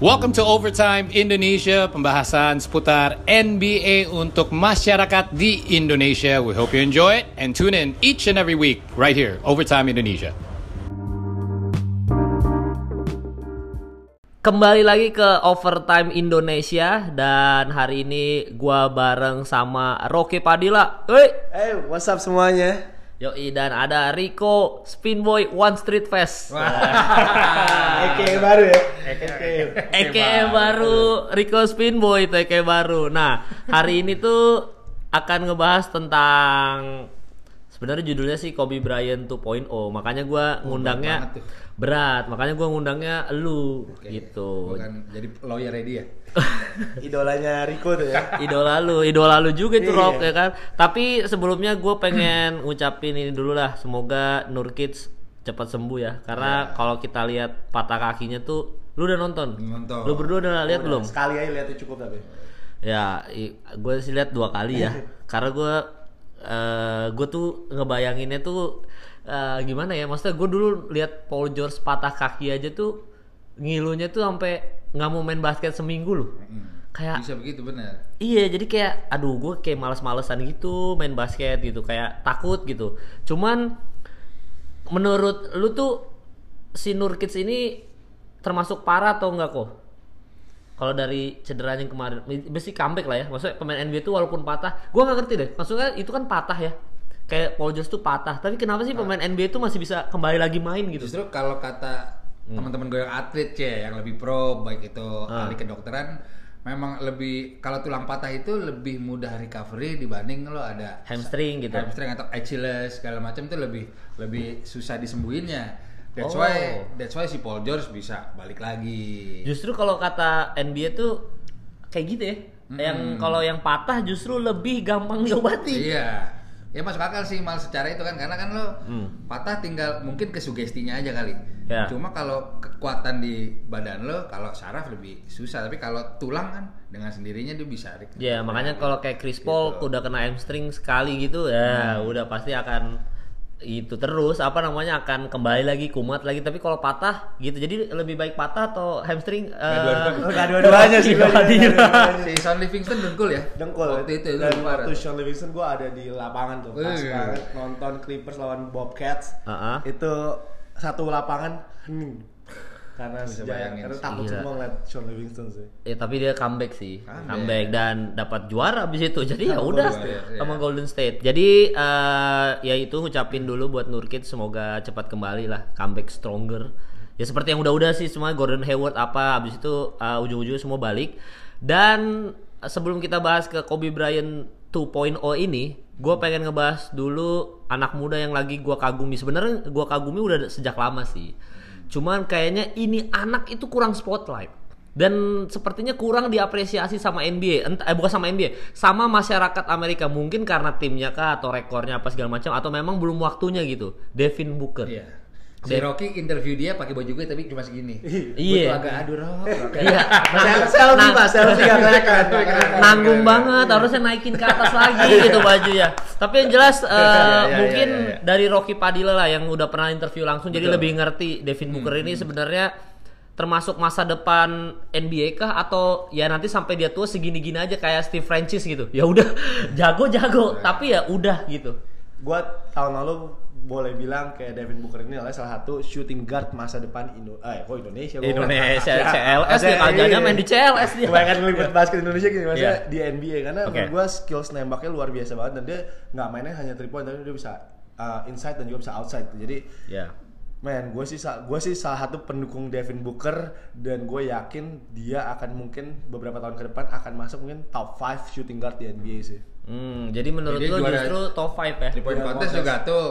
Welcome to Overtime Indonesia, pembahasan seputar NBA untuk masyarakat di Indonesia. We hope you enjoy it and tune in each and every week right here, Overtime Indonesia. Kembali lagi ke Overtime Indonesia dan hari ini gua bareng sama Rocky Padilla. Woi. Hey, what's up semuanya? Yoi dan ada Rico Spinboy One Street Fest. Eke baru ya. Eke baru Rico Spinboy itu Eke baru. Nah, hari ini tuh akan ngebahas tentang sebenarnya judulnya sih Kobe Bryant 2.0. Makanya gua ngundangnya. Berat. Makanya gua ngundangnya lu gitu. Bukan jadi lawyer ready ya? Idolanya Rico tuh ya. idola lu, idola lu juga itu Iya. Rock ya kan. Tapi sebelumnya gue pengen ngucapin ini dulu lah, semoga Nurkic cepat sembuh ya. Karena kalau kita lihat patah kakinya tuh, lu udah nonton? Nonton. Lu berdua udah lihat belum? Sekali aja lihatnya cukup tapi. Ya, gue sih lihat dua kali ya. Karena gue eh gue tuh ngebayanginnya tuh eh, gimana ya? Maksudnya gue dulu lihat Paul George patah kaki aja tuh ngilunya tuh sampai nggak mau main basket seminggu loh. Kayak Bisa begitu benar. Iya, jadi kayak aduh gue kayak males-malesan gitu main basket gitu, kayak takut gitu. Cuman menurut lu tuh si Nurkic ini termasuk parah atau enggak kok? Kalau dari cederanya yang kemarin, mesti comeback lah ya. Maksudnya pemain NBA tuh walaupun patah, gua nggak ngerti deh. Maksudnya itu kan patah ya. Kayak Paul George tuh patah, tapi kenapa sih pemain NBA tuh masih bisa kembali lagi main gitu? Justru kalau kata teman-teman gue yang atlet ya, yang lebih pro, baik itu ahli kedokteran, memang lebih kalau tulang patah itu lebih mudah recovery dibanding lo ada Hamstring gitu. hamstring atau Achilles segala macam itu lebih lebih susah disembuhinnya. That's Oh. why that's why si Paul George bisa balik lagi. Justru kalau kata NBA tuh kayak gitu ya. Yang kalau yang patah justru lebih gampang diobati. Iya. Ya masuk akal sih mal secara itu kan karena kan lo patah tinggal mungkin ke sugestinya aja kali. Ya. Cuma kalau kekuatan di badan lo kalau saraf lebih susah tapi kalau tulang kan dengan sendirinya dia bisa. Ya makanya kalau kayak Chris Paul udah kena hamstring sekali gitu ya udah pasti akan itu terus apa namanya akan kembali lagi kumat lagi tapi kalau patah gitu jadi lebih baik patah atau hamstring eh, Enggak dua-duanya sih. Si Sean Livingston dengkul ya? Dengkul. Waktu itu itu Dan waktu Sean Livingston gue ada di lapangan tuh. Pas banget nonton Clippers lawan Bobcats. Ah. Itu satu lapangan hening. Karena Bisa sejaya, bayangin karena takut Gila. semua ngeliat Sean Livingston sih. Ya tapi dia comeback sih, Comeback. comeback, dan dapat juara abis itu. Jadi ya udah State, sama ya. Golden State. Jadi eh, ya itu ngucapin dulu buat Nurkic semoga cepat kembali lah, comeback stronger. Ya seperti yang udah-udah sih semua Gordon Hayward apa abis itu eh, ujung-ujungnya semua balik. Dan sebelum kita bahas ke Kobe Bryant 2.0 ini, gue pengen ngebahas dulu anak muda yang lagi gua kagumi. Sebenarnya gua kagumi udah sejak lama sih. Cuman kayaknya ini anak itu kurang spotlight dan sepertinya kurang diapresiasi sama NBA. Entah eh bukan sama NBA, sama masyarakat Amerika. Mungkin karena timnya kah atau rekornya apa segala macam atau memang belum waktunya gitu. Devin Booker. Iya. Si Rocky interview dia pakai baju gue tapi cuma segini. Iya. Gua agak aduh Rock. Rock. Iya. Selfie Nang- pak, selfie gak kelihatan. nanggung banget harusnya naikin ke atas lagi gitu baju ya tapi yang jelas eh, iya, mungkin iya, iya. dari Rocky Padilla lah yang udah pernah interview langsung jadi lebih ngerti Devin Booker ini sebenarnya termasuk masa depan NBA kah atau ya nanti sampai dia tua segini-gini aja kayak Steve Francis gitu ya udah jago-jago tapi ya udah gitu Gue tahun lalu boleh bilang kayak Devin Booker ini adalah salah satu shooting guard masa depan Indo eh kok Indonesia gua Indonesia Ya, CLS dia maksudnya, kerjanya iya. main di CLS dia Kebanyakan ngeliput basket Indonesia gitu maksudnya Iya. di NBA karena menurut gue skills nembaknya luar biasa banget dan dia nggak mainnya hanya three point tapi dia bisa uh, inside dan juga bisa outside jadi ya Man, gue sih gue sih salah satu pendukung Devin Booker dan gue yakin dia akan mungkin beberapa tahun ke depan akan masuk mungkin top 5 shooting guard di NBA sih. hmm, jadi menurut Jadi lo justru top 5 ya Three point contest contest. juga tuh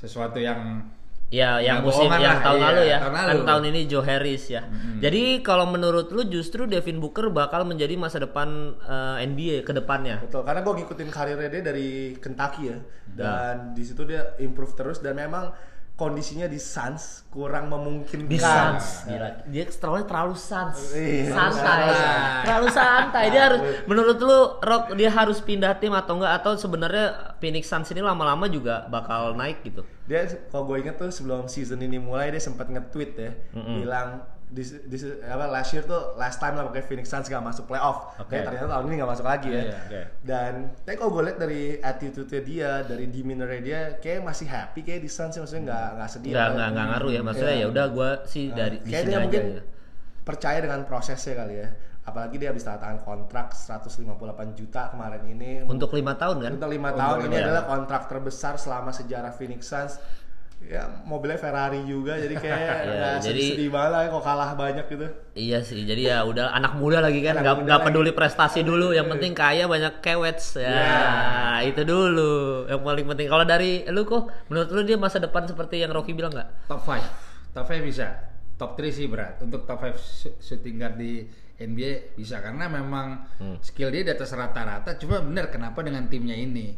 sesuatu yang Ya, yang musim yang lah, tahun iya, lalu ya. tahun kan lalu. tahun ini Joe Harris ya. Jadi kalau menurut lu justru Devin Booker bakal menjadi masa depan eh, NBA ke depannya. Betul, karena gue ngikutin karirnya dia dari Kentucky ya dan di situ dia improve terus dan memang kondisinya di Suns kurang memungkinkan. Di Suns. Gila, dia terlalu terlalu sans. Iya, santai. santai. Terlalu santai. Dia harus menurut lu Rock dia harus pindah tim atau enggak atau sebenarnya Phoenix Suns ini lama-lama juga bakal naik gitu. Dia kalau gue inget tuh sebelum season ini mulai dia sempat nge-tweet ya bilang this, this apa last year tuh last time lah pakai Phoenix Suns gak masuk playoff. Oke. Kayak ternyata tahun ini gak masuk lagi ya. Iya, oke. Dan tapi kalau gue lihat dari attitude dia, dari demeanor dia, kayak masih happy kayak di Suns ya, maksudnya nggak nggak sedih. nggak nggak ngaruh ya maksudnya Iya. ya udah gue sih Nah, dari di sini aja mungkin gitu. percaya dengan prosesnya kali ya. Apalagi dia habis tanda tangan kontrak 158 juta kemarin ini. untuk lima tahun kan Untuk lima tahun ini tahun. adalah kontrak terbesar selama sejarah Phoenix Suns. Ya mobilnya Ferrari juga, jadi kayak Iya, nggak jadi- sedih-sedih banget lah kok kalah banyak gitu. Iya sih, jadi ya udah anak muda lagi kan, nggak nggak lagi. peduli prestasi dulu, yang penting kaya banyak kewets ya, Iya. itu dulu yang paling penting. Kalau dari lu kok, menurut lu dia masa depan seperti yang Rocky bilang nggak? Top 5. Top 5 bisa. Top 3 sih berat. Untuk top 5 sh- shooting guard di NBA bisa karena memang Hmm. skill dia di atas rata-rata. Cuma benar kenapa dengan timnya ini?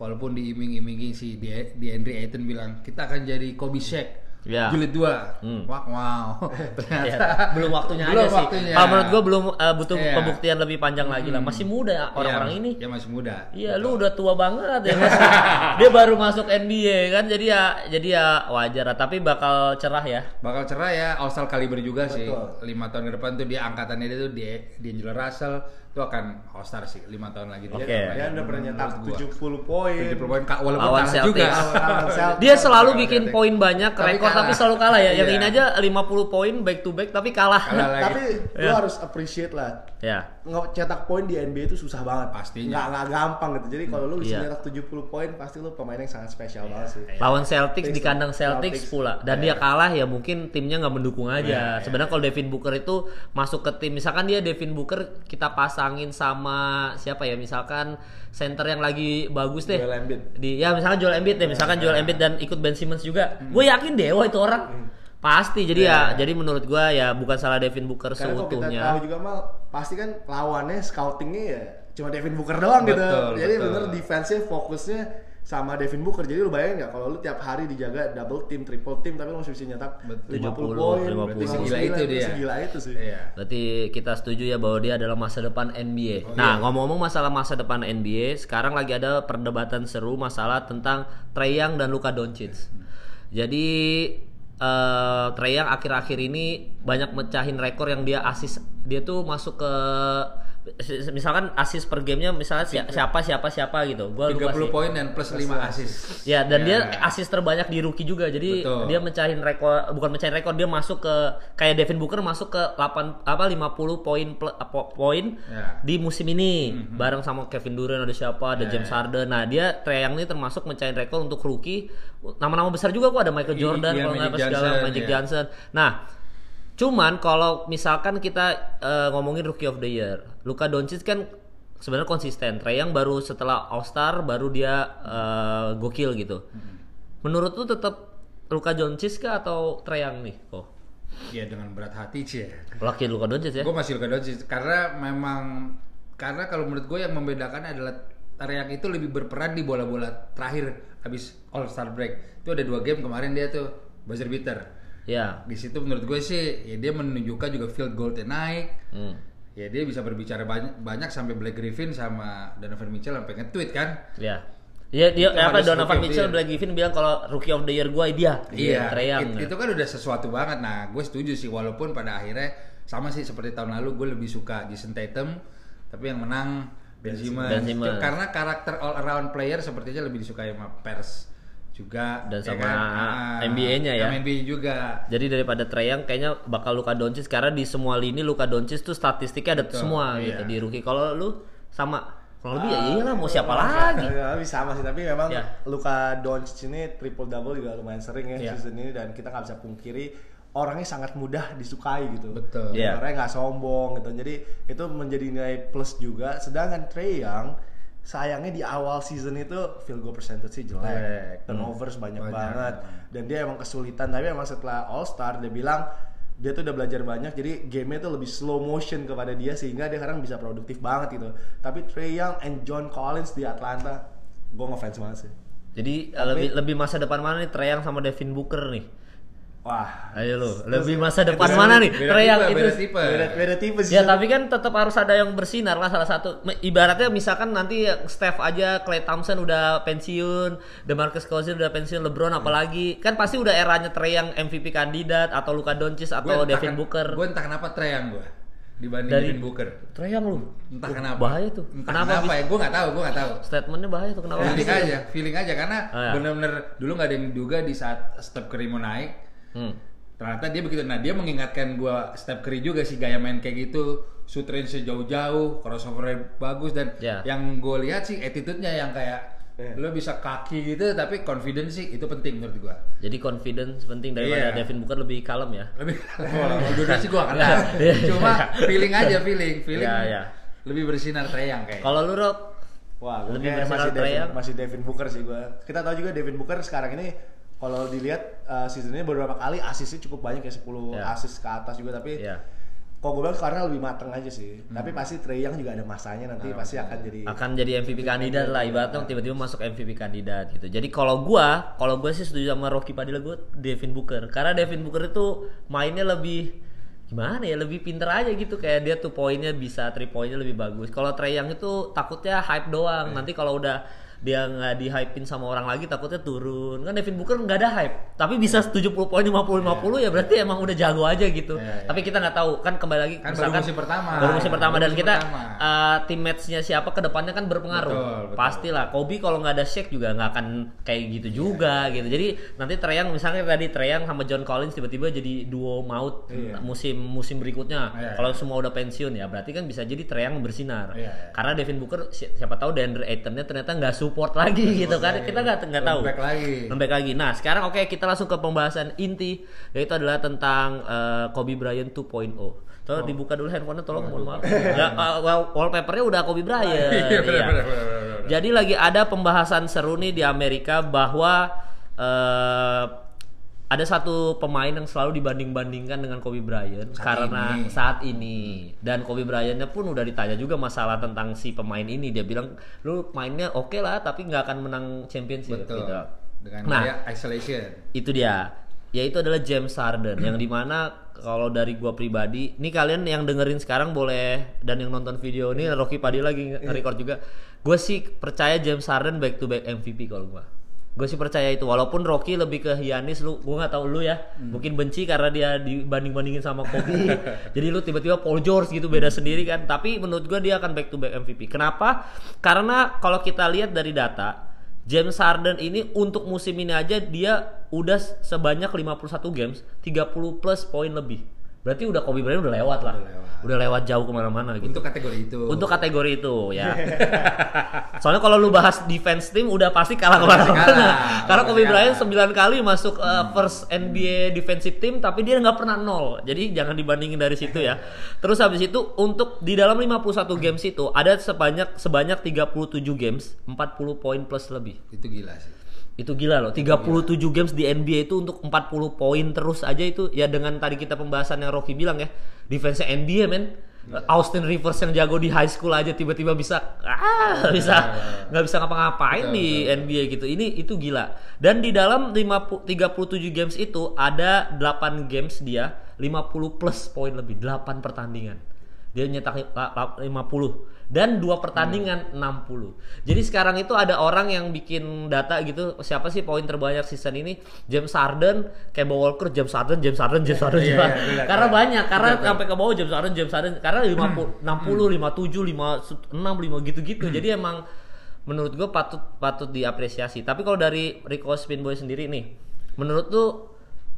Walaupun diiming-imingi si di, di Henry Ayton bilang kita akan jadi Kobe Shaq. Ya. Jilid 2. Hmm. Wah, wow. Ya, Ternyata belum waktunya belum aja sih. waktunya. Kalau menurut gua belum eh, butuh Iya. pembuktian lebih panjang lagi lah. Masih muda orang-orang Iya, ini. Ya masih muda. Iya, lu udah tua banget ya masih. dia baru masuk NBA kan, jadi ya jadi ya wajar lah. Tapi bakal cerah ya. bakal cerah ya All Star kaliber juga sih Betul. lima tahun ke depan tuh dia angkatannya dia tuh di D'Angelo Russell itu akan All Star sih lima tahun lagi dia Dia udah pernah nyetak Menurut gua. 70 poin. 70 poin Kak, walaupun Lawan kalah Celtics. juga Lawan Celtics. Dia selalu bikin poin banyak, Tapi rekor kalah. tapi selalu kalah ya. Yang Iya. ini aja 50 poin back to back tapi kalah. Kalah lagi. Tapi lu Iya. harus appreciate lah. ya. Nge- cetak poin di NBA itu susah banget. Pastinya. Nggak, nggak gampang gitu. Jadi kalau lu bisa Iya. nyetak 70 poin, pasti lu pemain yang sangat spesial banget sih. Lawan Celtics di kandang Celtics Celtics. pula dan dia kalah ya mungkin timnya nggak mendukung aja. Sebenarnya kalau Devin Booker itu masuk ke tim misalkan dia Devin Booker kita pasangin sama siapa ya misalkan center yang lagi bagus deh. Joel Embiid. Di ya misalkan Joel Embiid deh, misalkan Joel Embiid dan ikut Ben Simmons juga. Gue yakin dewa itu orang. Pasti. Jadi ya jadi menurut gua ya bukan salah Devin Booker Karena kalau kita seutuhnya. tahu juga mal pasti kan lawannya scoutingnya ya cuma Devin Booker doang gitu. Betul, Jadi betul. bener defense-nya fokusnya sama Devin Booker. Jadi lu bayangin nggak kalau lu tiap hari dijaga double team, triple team tapi lu masih bisa nyetak Betul. 50 50, poin, 50. Segila itu dia. Segila itu sih. Iya. Berarti kita setuju ya bahwa dia adalah masa depan NBA. nah, ngomong-ngomong masalah masa depan NBA, sekarang lagi ada perdebatan seru masalah tentang Trae Young dan Luka Doncic. Jadi eh Trae Young akhir-akhir ini banyak mecahin rekor yang dia asis dia tuh masuk ke misalkan asis per gamenya misalnya si- siapa siapa siapa gitu. Gua lupa 30 sih. poin dan plus 5 assist. Ya, dan dia Ya. asis terbanyak di rookie juga. Jadi Betul. dia mecahin rekor bukan mecahin rekor, dia masuk ke kayak Devin Booker masuk ke 8 apa 50 poin poin Ya. di musim ini bareng sama Kevin Durant ada siapa, ada Ya, James ya. Harden. Nah, dia Trae Young ini termasuk mecahin rekor untuk rookie. Nama-nama besar juga kok ada Michael I- Jordan iya, kalau nggak segala Magic ya. Johnson. Nah, Cuman kalau misalkan kita eh, ngomongin Rookie of the Year, Luka Doncic kan sebenarnya konsisten. Trae Young baru setelah All Star baru dia eh, gokil gitu. Menurut lu tetap Luka Doncic kah atau Trae Young nih? Oh, Iya dengan berat hati sih ya. laki Luka Doncic ya. Gue masih Luka Doncic karena memang karena kalau menurut gue yang membedakan adalah Tariak itu lebih berperan di bola-bola terakhir habis All Star break. Itu ada dua game kemarin dia tuh buzzer beater. Ya. Di situ menurut gue sih ya dia menunjukkan juga field goalnya naik. Hmm. Ya dia bisa berbicara banyak, banyak sampai Blake Griffin sama Donovan Mitchell sampai nge-tweet kan. Ya. Dia dia Itu apa Donovan Mitchell Year. Blake Griffin bilang kalau Rookie of the Year gua dia. Iya, it- itu kan udah sesuatu banget. Nah, gue setuju sih walaupun pada akhirnya sama sih seperti tahun lalu gue lebih suka Jason Tatum, tapi yang menang Ben Simmons. Ben Simmons. Karena karakter all around player sepertinya lebih disukai sama pers juga Dan ya sama kan? Ah, NBA-nya ya. NBA juga. Jadi daripada Trae Young kayaknya bakal Luka Doncic karena di semua lini Luka Doncic tuh statistiknya ada Betul, semua iya. gitu di rookie. Kalau lu sama kalau lebih ya iyalah mau siapa lagi. Ya, lebih sama sih, tapi memang Ya. Luka Doncic ini triple double juga lumayan sering ya Ya. season ini dan kita nggak bisa pungkiri orangnya sangat mudah disukai gitu. Betul. Iya. Orangnya nggak sombong gitu. Jadi itu menjadi nilai plus juga. Sedangkan Trey Young sayangnya di awal season itu field goal percentage sih jelek, Jelek. turnovers banyak, Banyak. banget dan dia emang kesulitan. Tapi emang setelah All Star dia bilang dia tuh udah belajar banyak jadi gamenya tuh lebih slow motion kepada dia sehingga dia sekarang bisa produktif banget gitu tapi Trey Young and John Collins di Atlanta gue ngefans banget sih Jadi eh, lebih lebih masa depan mana nih Trae Young sama Devin Booker nih? Wah, Ayo lu, lebih masa depan mana nih? Beda tipe, itu beda tipe. beda, beda tipe sih. Ya tapi kan tetap harus ada yang bersinar lah salah satu. Ibaratnya misalkan nanti Steph aja, Clay Thompson udah pensiun, DeMarcus Cousins udah pensiun, LeBron apalagi kan pasti udah eranya Trae yang MVP kandidat atau Luka Doncic atau Devin Booker. Gue entah kenapa Treyang gue dibanding Dari- Devin Booker. Trae yang lu. Entah Oh, kenapa. Bahaya tuh. Entah Kenapa kenapa, bisa- ya? Gue nggak tahu, gue nggak tahu. Statementnya bahaya tuh kenapa? Feeling aja, feeling aja karena Oh, ya. bener-bener dulu nggak ada yang diduga di saat Steph Curry mau naik. Hmm. Ternyata dia begitu. Nah dia mengingatkan gua Steph Curry juga sih gaya main kayak gitu, shoot range sejauh-jauh, crossover bagus dan Ya. yang gue lihat sih attitude-nya yang kayak Ya. lo bisa kaki gitu tapi confidence sih itu penting menurut gua. Jadi confidence penting daripada Iya. Devin Booker lebih kalem ya. Lebih kalau dulu sih gua kenal. Iya. Cuma feeling aja feeling, feeling Iya, iya. lebih bersinar Treyang kayak. Kalau lu Rob, Wah, gue Lebih bersinar masih Devin, masih Devin Booker sih gue. Kita tahu juga Devin Booker sekarang ini kalau dilihat uh, season ini beberapa kali asisnya cukup banyak ya 10 Ya. asis ke atas juga tapi Iya. kok gue bilang karena lebih mateng aja sih. Hmm. Tapi pasti Trae Young juga ada masanya nanti pasti akan jadi akan jadi MVP kandidat lah ibaratnya tiba-tiba masuk MVP kandidat gitu. Jadi kalau gua, kalau gua sih setuju sama Rocky Padilla gua Devin Booker. Karena Devin Booker itu mainnya lebih gimana ya, lebih pinter aja gitu kayak dia tuh poinnya bisa three poinnya lebih bagus. Kalau Trey Young itu takutnya hype doang. Nanti kalau udah dia nggak di hypein sama orang lagi takutnya turun kan Devin Booker nggak ada hype tapi bisa 70 poin 50 50 ya berarti emang udah jago aja gitu Iya, iya. tapi kita nggak tahu kan kembali lagi Kan baru misalkan musim pertama. baru musim pertama dan musim kita pertama. uh, teammates-nya siapa ke depannya kan berpengaruh. Betul, betul. Pastilah. Kobe kalau nggak ada Shaq juga nggak akan kayak gitu juga gitu. Jadi nanti Treyang misalnya tadi Treyang sama John Collins tiba-tiba jadi duo maut Iya. musim musim berikutnya. Iya, kalau semua udah pensiun ya berarti kan bisa jadi Treyang bersinar. Iya, iya. Karena Devin Booker si- siapa tahu DeAndre Ayton-nya ternyata nggak support lagi gitu kan. Kita nggak nggak tahu. Lembek lagi. Lembek lagi. Nah, sekarang oke kita langsung ke pembahasan inti yaitu adalah tentang eh, Kobe Bryant 2.0. Tolong dibuka dulu handphonenya tolong mohon maaf. Ya uh, wall- wallpapernya udah Kobe Bryant. Iya, Iya. Jadi lagi ada pembahasan seru nih di Amerika bahwa eh, ada satu pemain yang selalu dibanding-bandingkan dengan Kobe Bryant Saat karena ini. saat ini dan Kobe Bryantnya pun udah ditanya juga masalah tentang si pemain ini dia bilang lu mainnya oke lah tapi nggak akan menang championship Betul. gitu. Dengan Nah. isolation. Itu dia. Yaitu adalah James Harden yang di mana kalau dari gua pribadi, ini kalian yang dengerin sekarang boleh dan yang nonton video ini Rocky Padi lagi nge-record juga. Gue sih percaya James Harden back to back MVP kalau gua. Gue sih percaya itu walaupun Rocky lebih ke Giannis lu gua nggak tahu lu ya. Mungkin benci karena dia dibanding-bandingin sama Kobe. Jadi lu tiba-tiba Paul George gitu beda sendiri kan. Tapi menurut gua dia akan back to back MVP. Kenapa? Karena kalau kita lihat dari data James Harden ini untuk musim ini aja dia udah sebanyak 51 games 30 plus poin lebih. Berarti udah Kobe Bryant udah lewat lah. Udah lewat. Udah lewat jauh ke mana-mana gitu. Untuk kategori itu. Untuk kategori itu ya. Soalnya kalau lu bahas defense team udah pasti kalah ke mana-mana. Karena Kobe Bryant kalah. 9 kali masuk uh, first NBA defensive team tapi dia nggak pernah nol. Jadi jangan dibandingin dari situ ya. Terus habis itu untuk di dalam 51 games itu ada sebanyak sebanyak 37 games 40 poin plus lebih. itu gila sih. Itu gila loh, 37 games di NBA itu untuk 40 poin terus aja itu ya dengan tadi kita pembahasan yang Rocky bilang ya, defense NBA men. Austin Rivers yang jago di high school aja tiba-tiba bisa ah bisa nggak bisa ngapa-ngapain Betul, di betul, NBA gitu. Ini itu gila. Dan di dalam 50, 37 games itu ada 8 games dia 50 plus poin lebih, 8 pertandingan. Dia nyetak la- la- 50 dan dua pertandingan 60. Jadi sekarang itu ada orang yang bikin data gitu, siapa sih poin terbanyak season ini? James Harden, Kemba Walker, James Harden, James Harden, James Harden, James Iya, Harden. iya, iya, Karena iya. banyak, karena sampai ke bawah James Harden, James Harden karena 50 60, 57, 56, 5 gitu-gitu. Jadi emang menurut gue patut patut diapresiasi. Tapi kalau dari Rico Spinboy sendiri nih, menurut tuh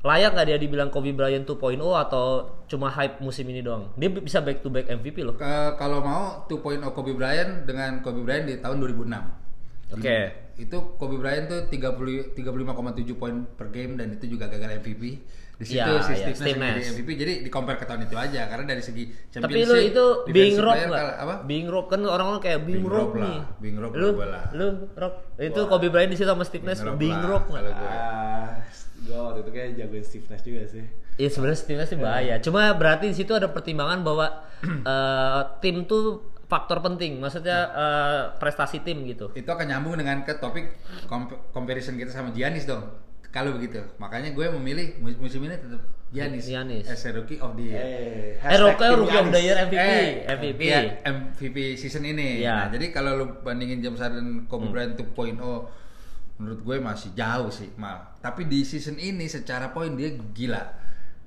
layak nggak dia dibilang Kobe Bryant 2.0 atau cuma hype musim ini doang? Dia bisa back to back MVP loh. Ke- kalau mau 2.0 Kobe Bryant dengan Kobe Bryant di tahun 2006. Oke. Itu Kobe Bryant tuh 30 35,7 poin per game dan itu juga gagal MVP. Di situ Iya, si iya, Steve Nash. MVP. Jadi di compare ke tahun itu aja karena dari segi Tapi championship lu itu being defensive rock kalah- apa? Being rock kan orang-orang kayak being, Being rock, rock lah. nih. Being rock lu, lah. lu rock. Itu Wah. Kobe Bryant di situ sama Steve Nash Being rock nggak? Ah, gue waktu itu kayak jagoin Steve Nash juga sih. Iya sebenarnya Steve Nash sih bahaya. Cuma berarti di situ ada pertimbangan bahwa eh, tim tuh faktor penting. Maksudnya eh, prestasi tim gitu. Itu akan nyambung dengan ke topik comp- comparison kita sama Giannis dong. Kalau begitu. Makanya gue memilih mus- musim ini tetap Giannis, Giannis. as a rookie of the year. Eh, Eh, Rookie, of the. Year MVP, Eh, MVP. iya, MVP season ini. Iya. Nah, jadi kalau lu bandingin James Harden Kobe Hmm. Bryant 2.0 menurut gue masih jauh sih mal. Tapi di season ini secara poin dia gila.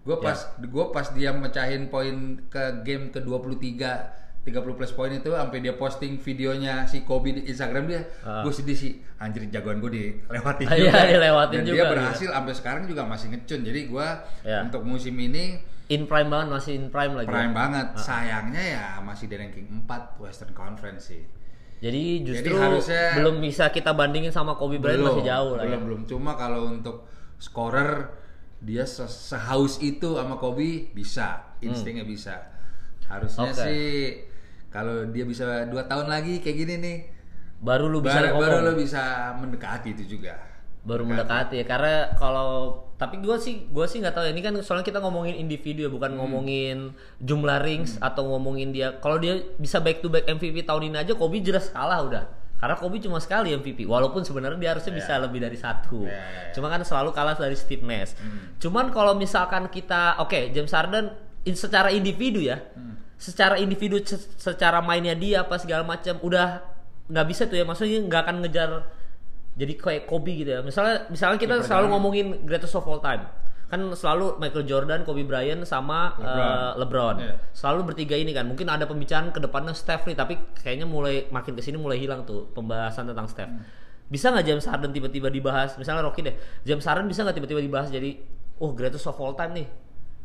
Gue pas Ya. gue pas dia mecahin poin ke game ke 23 30 plus poin itu sampai dia posting videonya si Kobe di Instagram dia, Ah. gue sedih sih. Anjir jagoan gue dilewatin Ah, iya, dilewatin Dan juga, dia berhasil sampai sekarang juga masih ngecun. Jadi gue Ya. untuk musim ini In prime banget, masih in prime lagi. prime banget. Ah. Sayangnya ya masih di ranking 4 Western Conference sih. Jadi justru Jadi harusnya- belum bisa kita bandingin sama Kobe Bryant masih jauh lah. belum ya. belum cuma kalau untuk scorer dia se- sehaus itu sama Kobe bisa instingnya bisa harusnya Hmm. Oke. sih kalau dia bisa dua tahun lagi kayak gini nih Baru lu bisa baru, baru lo bisa mendekati itu juga. Baru mendekati ya karena kalau tapi gue sih gue sih nggak tahu ya. Ini kan soalnya kita ngomongin individu ya bukan Hmm. ngomongin jumlah rings atau ngomongin dia. Kalau dia bisa back to back MVP tahun ini aja Kobe jelas kalah udah. Karena Kobe cuma sekali MVP walaupun sebenarnya dia harusnya bisa lebih dari satu. Ya, ya, ya. cuma kan selalu kalah dari Steve Nash. Cuman kalau misalkan kita oke James Harden in- secara individu ya secara individu se- secara mainnya dia apa segala macam udah nggak bisa tuh ya maksudnya nggak akan ngejar jadi kayak Kobe gitu ya. Misalnya misalnya kita selalu ngomongin greatest of all time. Kan selalu Michael Jordan, Kobe Bryant sama LeBron. eh, LeBron. Iya. Selalu bertiga ini kan. Mungkin ada pembicaraan ke depannya Steph nih, tapi kayaknya mulai makin ke sini mulai hilang tuh pembahasan tentang Steph. Hmm. Bisa nggak James Harden tiba-tiba dibahas? Misalnya Rocky deh. James Harden bisa nggak tiba-tiba dibahas jadi oh greatest of all time nih.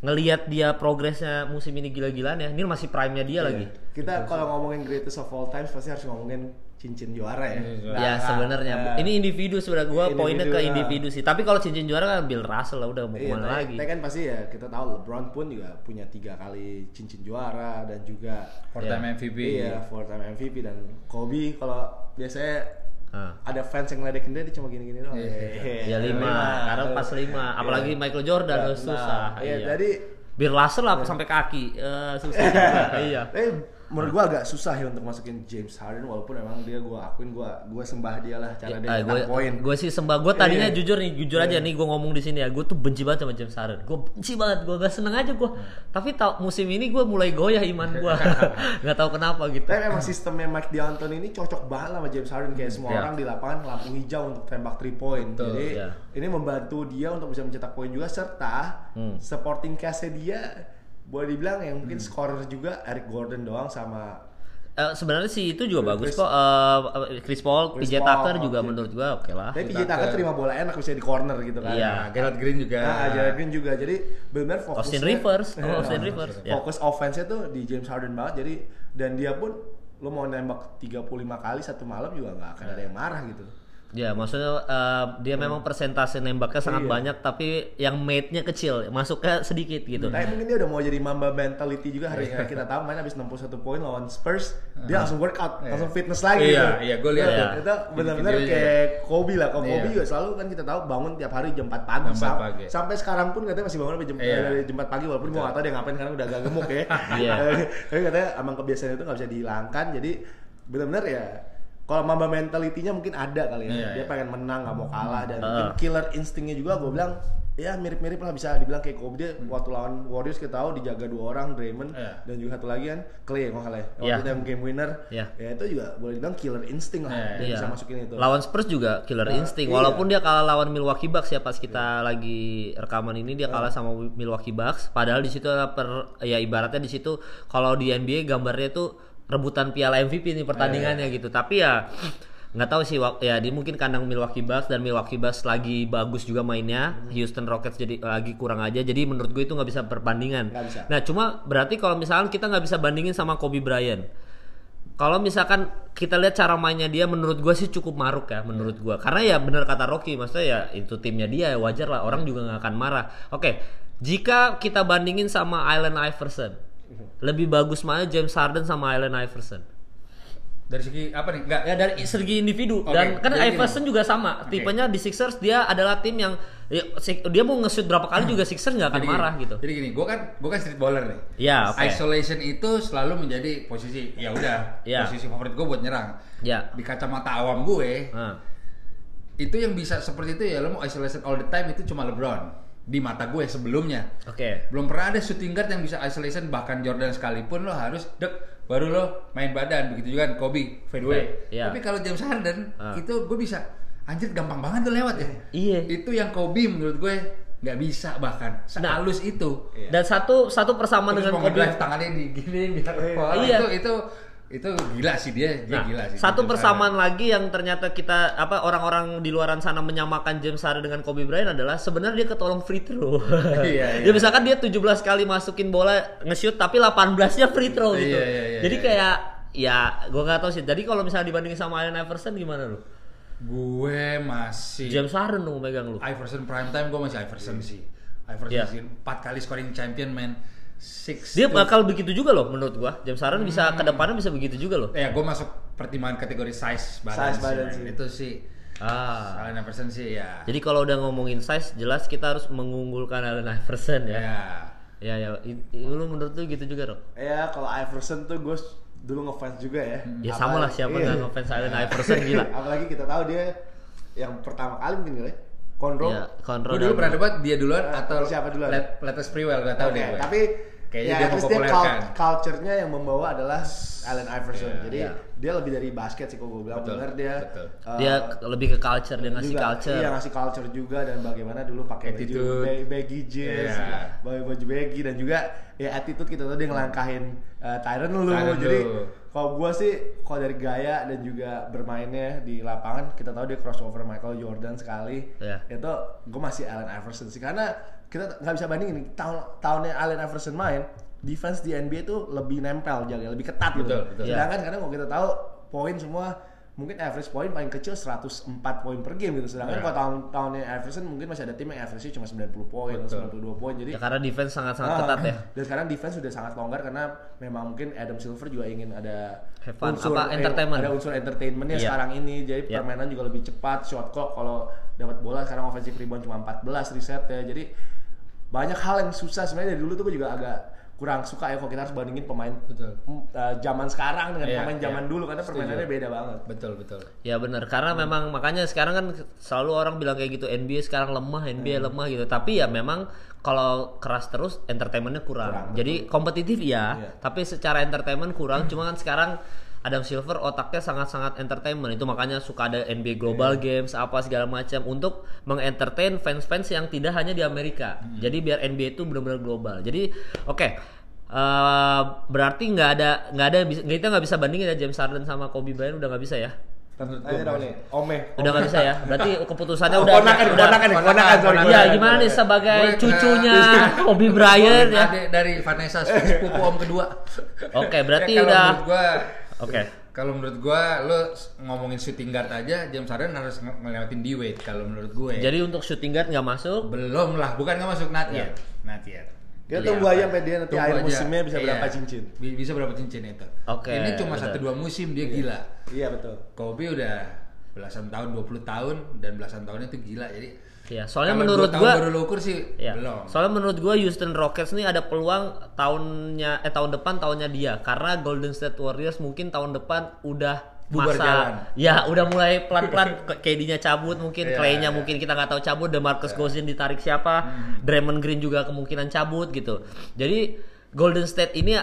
Ngelihat dia progresnya musim ini gila-gilaan ya. Ini masih prime-nya dia lagi. Iya. Kita kalau ngomongin greatest of all times pasti harus ngomongin cincin juara ya. Iya, Nah, ya sebenarnya eh, ini individu sebenarnya gua individu, poinnya ke ya. individu sih tapi kalau cincin juara kan Bill Russell lah udah mau Iya, ke mana tapi- lagi tapi kan pasti ya kita tahu LeBron pun juga punya tiga kali cincin juara dan juga four time MVP iya four time MVP dan Kobe kalau biasanya Ah. ada fans yang ngeledekin dia dia cuma gini-gini doang. Iya. ya lima karena pas lima apalagi Michael Jordan Nah, tuh susah Iya, iya. jadi Bill Russell lah sampai kaki Eh, susah juga. iya eh menurut gua agak susah ya untuk masukin James Harden walaupun emang dia gua akuin gua gua sembah dia lah cara dia Ah, gue poin. gue sih sembah gue tadinya Iya. jujur nih jujur aja nih gue ngomong di sini ya gue tuh benci banget sama James Harden gue benci banget gue gak seneng aja gue tapi tau musim ini gue mulai goyah iman gue nggak tahu kenapa gitu Tapi emang sistemnya Mike D'Antoni ini cocok banget sama James Harden kayak semua Iya. orang di lapangan lampu hijau untuk tembak three point. Betul, Jadi iya. ini membantu dia untuk bisa mencetak poin juga serta Hmm. supporting cast dia boleh dibilang yang Hmm. mungkin scorer juga Eric Gordon doang sama Eh, sebenarnya sih itu juga bagus Chris- kok Eh, Chris Paul, Chris PJ Paul, Tucker juga oke. menurut gue oke lah tapi PJ Tucker. Tucker terima bola enak bisa di corner gitu kan. Iya. Nah, Gerald Green juga Nah, Jared Green juga. Jadi benar fokusnya Austin Rivers, oh, Iya. Austin Rivers, ya. Fokus offense-nya tuh di James Harden banget. Jadi dan dia pun lo mau nembak 35 kali satu malam juga nggak akan ada yang marah gitu. Ya, maksudnya eh, dia memang persentase nembaknya sangat Iya. banyak tapi yang mate-nya kecil, masuknya sedikit gitu. Tapi mungkin dia udah mau jadi Mamba mentality juga hari ini. Kita tahu main habis 61 poin lawan Spurs, dia langsung workout, langsung fitness lagi Iya, gitu. iya, gua lihat Iya. tuh. Itu benar-benar kayak Kobe lah. Kalau Iya. Kobe juga selalu kan kita tahu bangun tiap hari jam 4 pagi. Jam 4 Sam- pagi. Sampai sekarang pun katanya masih bangun sampai jam, Iya. dari jam 4 pagi walaupun gua nggak tahu dia ngapain karena udah agak gemuk ya. Iya. Tapi katanya emang kebiasaan itu nggak bisa dihilangkan. Jadi benar-benar ya kalau mamba mentalitinya mungkin ada kali ya. Iya, dia iya. pengen menang, nggak mau kalah dan mungkin killer instingnya juga gue bilang ya mirip-mirip lah bisa dibilang kayak Kobe dia waktu lawan Warriors kita tahu dijaga dua orang Draymond Iya. dan juga satu lagi kan Clay kalau nggak salah ya. waktu Iya. itu yang game winner Iya. ya itu juga boleh dibilang killer insting lah Iya, dia Iya. bisa masukin itu Lawan Spurs juga killer Nah, insting. iya. Walaupun dia kalah lawan Milwaukee Bucks ya pas kita lagi rekaman ini dia kalah sama Milwaukee Bucks. Padahal di situ ada per ya ibaratnya di situ kalau di NBA gambarnya tuh rebutan piala MVP nih pertandingannya Iya. gitu. Tapi ya nggak tahu sih ya dia mungkin kandang Milwaukee Bucks dan Milwaukee Bucks lagi bagus juga mainnya. Hmm. Houston Rockets jadi lagi kurang aja. Jadi menurut gue itu nggak bisa perbandingan. Nggak bisa. Nah cuma berarti kalau misalkan kita nggak bisa bandingin sama Kobe Bryant. Kalau misalkan kita lihat cara mainnya dia menurut gua sih cukup maruk ya menurut gua. Karena ya benar kata Rocky maksudnya ya itu timnya dia ya wajar lah orang juga nggak akan marah. Oke, jika kita bandingin sama Allen Iverson, lebih bagus mana James Harden sama Allen Iverson? dari segi apa nih enggak Ya dari segi individu Oke, dan kan jadi Iverson juga sama. Tipenya di Sixers dia adalah tim yang ya, dia mau nge-shoot berapa kali juga Sixers nggak akan Jadi marah gini, gitu. Jadi gini, gue kan gue kan street baller nih. Ya, oke. Isolation itu selalu menjadi posisi ya udah Ya. posisi favorit gue buat nyerang. Ya. Di kacamata awam gue, Nah, itu yang bisa seperti itu ya lo mau isolation all the time itu cuma LeBron di mata gue sebelumnya. Oke. Belum pernah ada shooting guard yang bisa isolation bahkan Jordan sekalipun lo harus dek baru lo main badan begitu juga kan Kobe fadeaway. Iya. Tapi kalau James Harden Ah. itu gue bisa anjir gampang banget tuh lewat ya. Iya. Itu yang Kobe menurut gue nggak bisa bahkan Nah. sehalus itu. Dan satu satu persamaan Terus dengan Kobe. tangannya di gini biar Iya. itu itu itu gila sih dia dia Nah, gila sih. satu persamaan lagi yang ternyata kita apa orang-orang di luaran sana menyamakan James Harden dengan Kobe Bryant adalah sebenarnya dia ketolong free throw. Iya, Ya iya. misalkan dia 17 kali masukin bola nge-shoot tapi 18-nya free throw gitu. Iya, iya, iya, Jadi iya. kayak ya gua nggak tahu sih. Jadi kalau misalnya dibandingin sama Allen Iverson gimana lu? Gue masih James Harden dong megang lu. Iverson prime time gue masih Iverson sih. Iverson Iya. sih empat kali scoring champion man. Six. Dia bakal begitu juga loh menurut gua. James Harden bisa ke depannya bisa begitu juga loh. Ya gue masuk pertimbangan kategori size badan, Size badan sih. Itu sih. Ah. Allen Iverson sih ya. Jadi kalau udah ngomongin size jelas kita harus mengunggulkan Allen Iverson ya. ya. Ya ya, lu menurut lu gitu juga dong? Ya kalau Iverson tuh gue dulu ngefans juga ya. Ya sama lah siapa Iya. nggak ngefans Allen Iverson gila. Apalagi kita tahu dia yang pertama kali mungkin kali ya. Conroe. Ya, Conroe Gue dulu pernah debat dia duluan Eh, atau siapa duluan? Let, Letes Priwell gak tau Oke, deh gue. tapi Kayaknya ya dia dia mempopulerkan. cult- culture-nya yang membawa adalah Allen Iverson. Iya, Jadi iya. dia lebih dari basket sih kalau gue bilang Betul, bener dia. betul. eh, Dia lebih ke culture, dia ngasih juga, culture. Iya ngasih culture juga dan bagaimana dulu pakai baju baggy jeans, Iya. baju baju baggy dan juga ya attitude kita tuh dia ngelangkahin uh, Tyron lu. Jadi lu. Kalau gua sih kalau dari gaya dan juga bermainnya di lapangan kita tahu dia crossover Michael Jordan sekali. Iya. Itu gue masih Allen Iverson sih karena kita nggak bisa bandingin tahun tahunnya Allen Iverson main defense di NBA tuh lebih nempel jaga lebih ketat gitu. Betul, betul. Sedangkan kadang kalau kita tahu poin semua mungkin average poin paling kecil 104 poin per game gitu. Sedangkan Ya. kalau tahun tahunnya Iverson mungkin masih ada tim yang average cuma 90 poin atau Betul. 92 poin. Jadi Ya karena defense sangat-sangat Ah, ketat ya. Dan sekarang defense sudah sangat longgar karena memang mungkin Adam Silver juga ingin ada Have fun. Apa, eh, entertainment. ada unsur entertainmentnya Iya. sekarang ini. Jadi Iya. permainan juga lebih cepat, shot clock kalau dapat bola sekarang offensive rebound cuma 14 reset ya. Jadi banyak hal yang susah sebenarnya dari dulu tuh gue juga agak kurang suka ya kalau kita harus bandingin pemain Betul. uh, zaman sekarang dengan Iya, pemain zaman iya. dulu karena Setuju. permainannya beda banget. Betul betul. Ya benar, karena memang makanya sekarang kan selalu orang bilang kayak gitu NBA sekarang lemah, NBA lemah gitu. Tapi ya memang kalau keras terus entertainmentnya kurang. Kurang, Jadi kompetitif ya, Iya. tapi secara entertainment kurang. Cuma kan sekarang Adam Silver otaknya sangat-sangat entertainment itu makanya suka ada NBA Global Games apa segala macam untuk mengentertain fans-fans yang tidak hanya di Amerika. Jadi biar NBA itu benar-benar global. Jadi oke eh, berarti nggak ada nggak ada bisa- kita nggak bisa bandingin ya James Harden sama Kobe Bryant udah nggak bisa ya? Ayo dong nih, Ome. Udah nggak bisa ya? Berarti keputusannya Oh, udah ponakan, udah ponakan nih, ponakan, sorry. Iya, gimana nih sebagai Gue, cucunya Kobe Bryant ya? Adik dari Vanessa sepupu om kedua. Oke, berarti Ya, udah gua Oke. Kalau menurut gua lo ngomongin shooting guard aja James Harden harus nge- ngelewatin D-Wade kalau menurut gue. Jadi untuk shooting guard nggak masuk. belum lah, bukan nggak masuk not Iya. yet. Not yet. Kita Iya, tunggu aja sampai dia nanti akhir musimnya bisa Iya. berapa cincin. Bi- Bisa berapa cincin itu. Oke, Ini cuma betul. satu dua musim dia gila. Iya betul. Kobe udah belasan tahun, 20 tahun dan belasan tahunnya itu gila. Jadi Ya, soalnya kalau menurut gua baru ukur sih Ya. belum. Soalnya menurut gua Houston Rockets nih ada peluang tahunnya eh tahun depan tahunnya dia karena Golden State Warriors mungkin tahun depan udah Bubar masa jalan. ya udah mulai pelan-pelan KD-nya cabut mungkin Iya, Clay-nya iya. mungkin kita nggak tahu cabut DeMarcus Cousins ditarik siapa Draymond Green juga kemungkinan cabut gitu jadi Golden State ini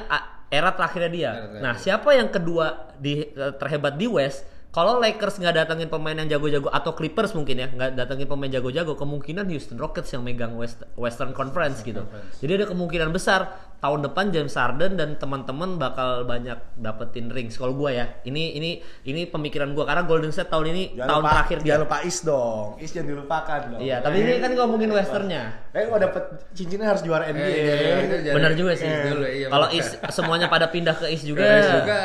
era terakhirnya dia Era terakhir. nah siapa yang kedua di eh, terhebat di West kalau Lakers nggak datangin pemain yang jago-jago atau Clippers mungkin ya nggak datangin pemain jago-jago kemungkinan Houston Rockets yang megang West- Western Conference gitu Conference. jadi ada kemungkinan besar tahun depan James Harden dan teman-teman bakal banyak dapetin rings kalau gua ya ini ini ini pemikiran gua karena Golden State tahun ini Jangan tahun lupa, terakhir dia jangan lupa Is dong. Is jangan dilupakan dong. iya tapi ini kan ngomongin Westernnya Eh kalau dapet cincinnya harus juara NBA. Eh, iya, iya, itu jadi- benar juga sih Dulu, iya, kalau. Is semuanya pada pindah ke Is juga Terus juga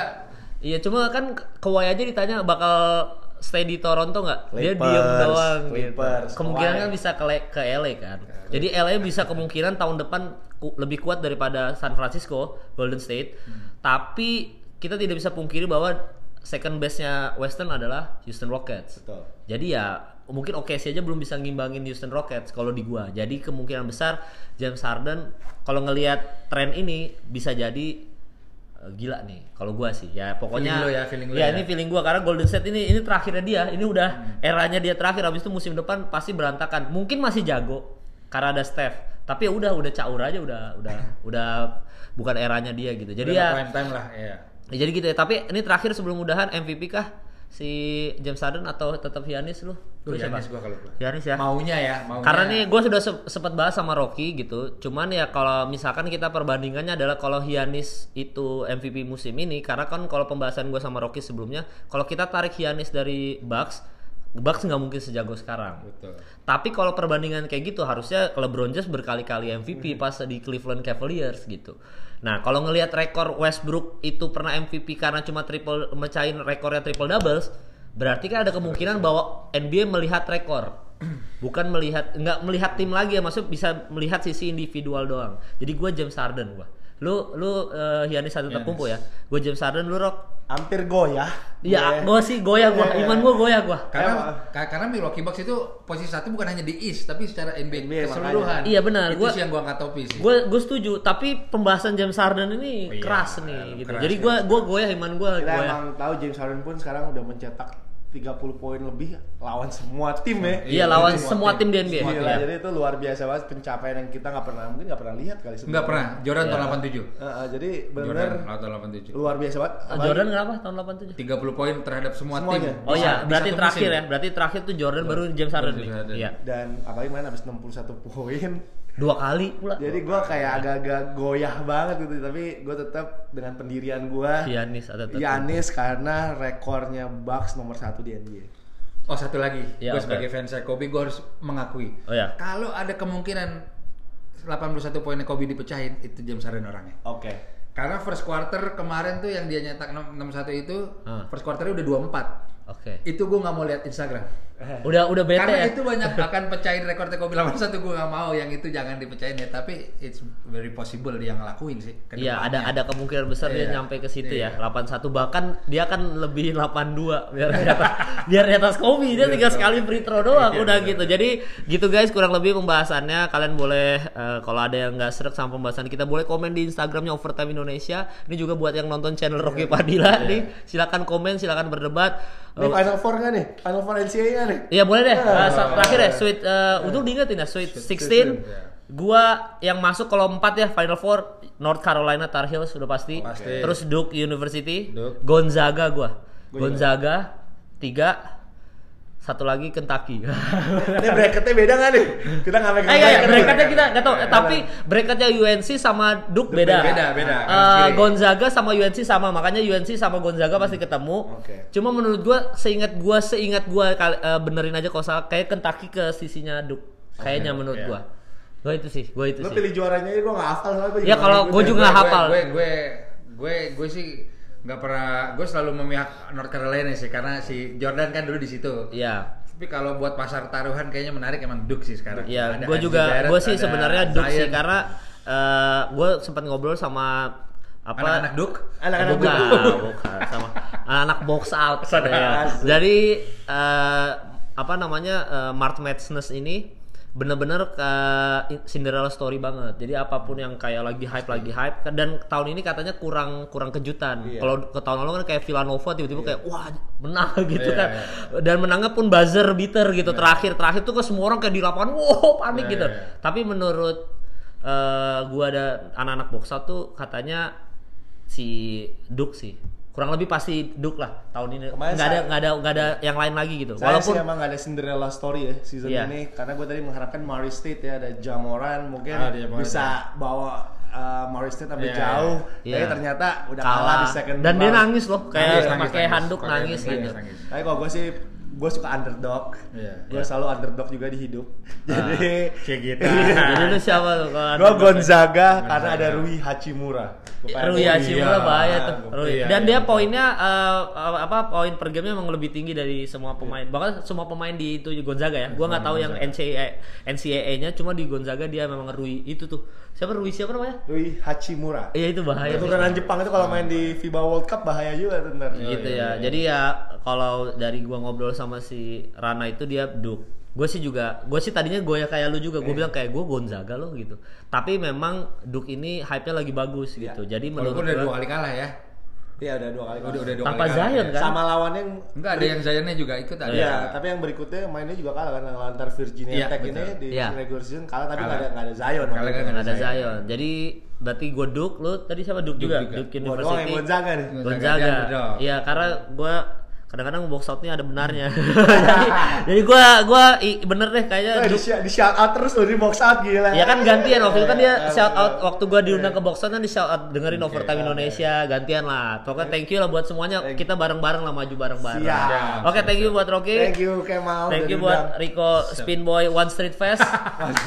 Iya cuma kan Kawhi aja ditanya bakal stay di Toronto nggak? Dia diem doang Clippers, gitu. Kemungkinan Kawhi. kan bisa ke, ke LA kan. Jadi LA bisa kemungkinan tahun depan ku- lebih kuat daripada San Francisco, Golden State. Tapi kita tidak bisa pungkiri bahwa second base-nya Western adalah Houston Rockets. Betul. Jadi ya mungkin OKC aja belum bisa ngimbangin Houston Rockets kalau di gua. Jadi kemungkinan besar James Harden kalau ngelihat tren ini bisa jadi gila nih kalau gua sih ya pokoknya Feeling lo ya, feeling lo ya, ya. ini feeling gua karena Golden State ini ini terakhirnya dia ini udah eranya dia terakhir habis itu musim depan pasti berantakan mungkin masih jago karena ada Steph tapi ya udah udah caur aja udah udah udah bukan eranya dia gitu jadi Udah ya time lah ya Ya, jadi gitu ya. Tapi ini terakhir sebelum udahan MVP kah si James Harden atau tetap Giannis lu? Lu? Giannis gua kalau gua. Giannis ya. maunya ya maunya Karena nih gue sudah se- sempat bahas sama Rocky gitu. Cuman ya kalau misalkan kita perbandingannya adalah kalau Giannis itu MVP musim ini, karena kan kalau pembahasan gue sama Rocky sebelumnya, kalau kita tarik Giannis dari Bucks, Bucks nggak mungkin sejago sekarang. betul Tapi kalau perbandingan kayak gitu harusnya LeBron James berkali-kali MVP pas di Cleveland Cavaliers gitu. Nah, kalau ngelihat rekor Westbrook itu pernah MVP karena cuma triple mecahin rekornya triple doubles, berarti kan ada kemungkinan bahwa NBA melihat rekor. Bukan melihat nggak melihat tim lagi ya, maksud bisa melihat sisi individual doang. Jadi gue James Harden gua. Lu lu uh, Giannis satu terkumpul ya. Gue James Harden lu Rock. Hampir goyah. Iya, Gue- gue sih goyah gua. Iya. Iman gua goyah gua. karena ka- karena Milwaukee Bucks itu posisi satu bukan hanya di East tapi secara NBA, NBA keseluruhan Iya, benar. itu Gua- sih yang gua angkat topi sih gue gue setuju tapi pembahasan James Harden ini Oh iya, keras nih gitu keras, jadi gue gue goyah iman gue Kita goyah emang tahu James Harden pun sekarang udah mencetak 30 poin lebih lawan semua tim ya. iya lawan semua tim di NBA Gila, Iya. jadi itu luar biasa banget pencapaian yang kita nggak pernah mungkin nggak pernah lihat kali sebelumnya. nggak pernah Jordan Iya. tahun 87 Eh, eh, jadi Jordan benar tahun 87 luar biasa banget. Ah, Apalagi- Jordan kenapa tahun 87 30 poin terhadap semua Semuanya. tim oh iya berarti terakhir musim. ya berarti terakhir tuh Jordan baru James Harden nih James Harden. iya dan apalagi main habis 61 poin. Dua kali pula Jadi gua kayak agak-agak goyah banget gitu, tapi gue tetap dengan pendirian gua Giannis ada tetap Giannis karena rekornya Bucks nomor satu di NBA. Oh satu lagi, Ya, gue oke. sebagai fans Kobe gue harus mengakui. Oh, ya. Kalau ada kemungkinan 81 poinnya Kobe dipecahin, itu James Harden orangnya. Oke. Karena first quarter kemarin tuh yang dia nyetak 6 61 itu, Ah. first quarternya udah 24. oke Itu gue nggak mau lihat Instagram. udah udah bete Karena ya itu banyak akan pecahin rekor Kobe 81 gue nggak mau yang itu jangan dipecahin ya. Tapi it's very possible dia ngelakuin sih. Iya ada ada kemungkinan besar dia Iya. nyampe ke situ ya Iya. 81 bahkan dia kan lebih 82 biar di atas biar di atas Kobe dia tinggal sekali free throw doang Iya, udah benar. gitu jadi gitu guys kurang lebih pembahasannya kalian boleh eh, kalau ada yang nggak seret sama pembahasan kita boleh komen di Instagramnya Overtime Indonesia ini juga buat yang nonton channel Rocky Padilla nih silakan komen silakan berdebat Ini Eh, Final Four nggak nih? Final Four NCAA nggak nih? Iya boleh deh. Uh, terakhir ya, Sweet uh, untuk diingetin ya, Sweet 16. Gua yang masuk kalau 4 ya Final Four North Carolina Tar Heels sudah pasti. Pasti. Terus Duke University, Duke. Gonzaga gua. Gua Gonzaga 3 satu lagi Kentucky. Ini bracketnya beda nggak nih? Kita nggak megang Eh iya, iya, bracket. bracketnya kita nggak tahu, tapi bracketnya UNC sama Duke beda. Beda, beda. Eh, kiri. Gonzaga sama UNC sama, makanya UNC sama Gonzaga pasti ketemu. Oke. Cuma menurut gua seingat gua seingat gua kal- eh, benerin aja kalau salah kayak Kentucky ke sisinya Duke. Kayaknya menurut iya. gua. Gua itu sih, gua itu Lo sih. pilih juaranya aja gue nggak hafal soalnya gue Ya, kalau gua juga nggak hafal. Gue gue gue gue sih nggak pernah gue selalu memihak North Carolina sih karena si Jordan kan dulu di situ. Iya. Tapi kalau buat pasar taruhan kayaknya menarik emang Duke sih sekarang. Iya, gue juga, gue sih sebenarnya Duke sih karena gue sempat ngobrol sama apa anak-anak Duke. Anak-anak Duke. bukan sama anak box out. Ya. Jadi eh, apa namanya eh, March Madness ini bener-bener ke Cinderella story banget. Jadi apa pun yang kayak lagi hype lagi hype dan tahun ini katanya kurang kurang kejutan. Iya. Kalau ke tahun lalu kan kayak Villanova tiba-tiba kayak wah menang gitu Iya, kan. iya. Dan menangnya pun buzzer beater gitu terakhir terakhir tuh ke semua orang kayak di lapangan wow panik Iya, gitu. iya. Tapi menurut eh, gua ada anak-anak box out tuh katanya si Duke sih kurang lebih pasti Duke lah tahun ini. Kemarin nggak ada saya- nggak ada nggak ada yang lain lagi gitu. Saya walaupun sih emang gak ada Cinderella story ya season Iya. ini. Karena gue tadi mengharapkan Murray State ya ada Jamoran mungkin Ah, Jamoran, bisa bawa uh, Murray State sampai Iya, jauh. iya. tapi ternyata udah kalah, di second dan dia nangis loh kayak Nangis, nangis, pakai nangis. handuk Pakai nangis nangis, gitu. nangis. Tapi kalau gue sih gue suka underdog Iya. gue selalu underdog juga di hidup jadi Kayak gitu. jadi lu siapa tuh kalau gue? Gonzaga karena ada Rui Hachimura pengen- Rui Hachimura iya. bahaya tuh Rui. iya, dan iya, dia iya. poinnya eh, apa poin per gamenya emang lebih tinggi dari semua pemain bahkan semua pemain di itu Gonzaga ya gua nggak tahu yang NCAA NCAA-nya cuma di Gonzaga dia memang Rui itu tuh siapa Rui siapa namanya Rui Hachimura Iya itu bahaya. keturunan Jepang itu kalau main di FIBA World Cup bahaya juga tuh ntar gitu iya, ya. iya. Jadi ya kalau dari gua ngobrol sama si Rana itu dia Duke. gue sih juga gue sih tadinya gue ya kayak lu juga gue bilang kayak gue Gonzaga loh gitu tapi memang Duke ini hype nya lagi bagus gitu jadi menurut Walaupun udah gue dua kali kalah ya. Iya udah dua kali. Udah udah dua tanpa kali Zion ya. kan Sama lawannya yang Enggak ada yang Zionnya juga ikut ada. Iya, tapi yang berikutnya mainnya juga kalah kan lawan antar Virginia Iya, Tech betul. ini di Iya. regular season kalah tapi Kalah. nggak ada nggak ada Zion. Kalah kan itu. nggak ada Zion. Zion jadi berarti gue Duke lu tadi siapa Duke, Duke juga juga. Duke Gua doang yang University Gonzaga nih. Gonzaga underdog. Iya, karena gua kadang-kadang box outnya ada benarnya. jadi, jadi gua gua i- bener deh kayaknya Eh, di, di shout out terus loh di box out gila. Ya kan gantian waktu itu kan dia Iya, shout out waktu gua diundang ke box out kan di shout out dengerin Oke, overtime Indonesia gantian lah. Pokoknya thank you lah buat semuanya. Thank- Kita bareng-bareng lah maju bareng-bareng. Oke, thank you buat Rocky. Thank you Kemal. Thank you buat. Rico Spin Boy One Street Fest.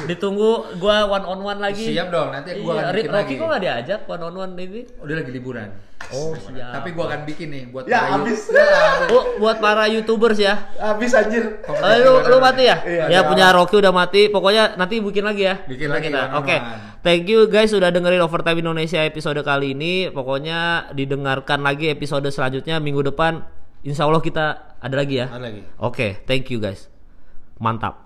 Ditunggu gua one on one lagi. Siap dong, nanti gua Iya, akan Ri- bikin Rocky lagi. kok gak diajak one on one ini? Udah lagi liburan. Oh, siap. Tapi gua akan bikin nih buat Ya, para habis. you- Oh, buat para YouTubers ya. Habis anjir. Eh, lu lu mati ya? Iya, ya punya Rocky udah mati. Pokoknya nanti bikin lagi ya. Bikin lagi, Oke. one. Thank you guys sudah dengerin Overtime Indonesia episode kali ini. Pokoknya didengarkan lagi episode selanjutnya minggu depan. Insya Allah kita ada lagi ya. Ada lagi. Oke, thank you guys. Mantap.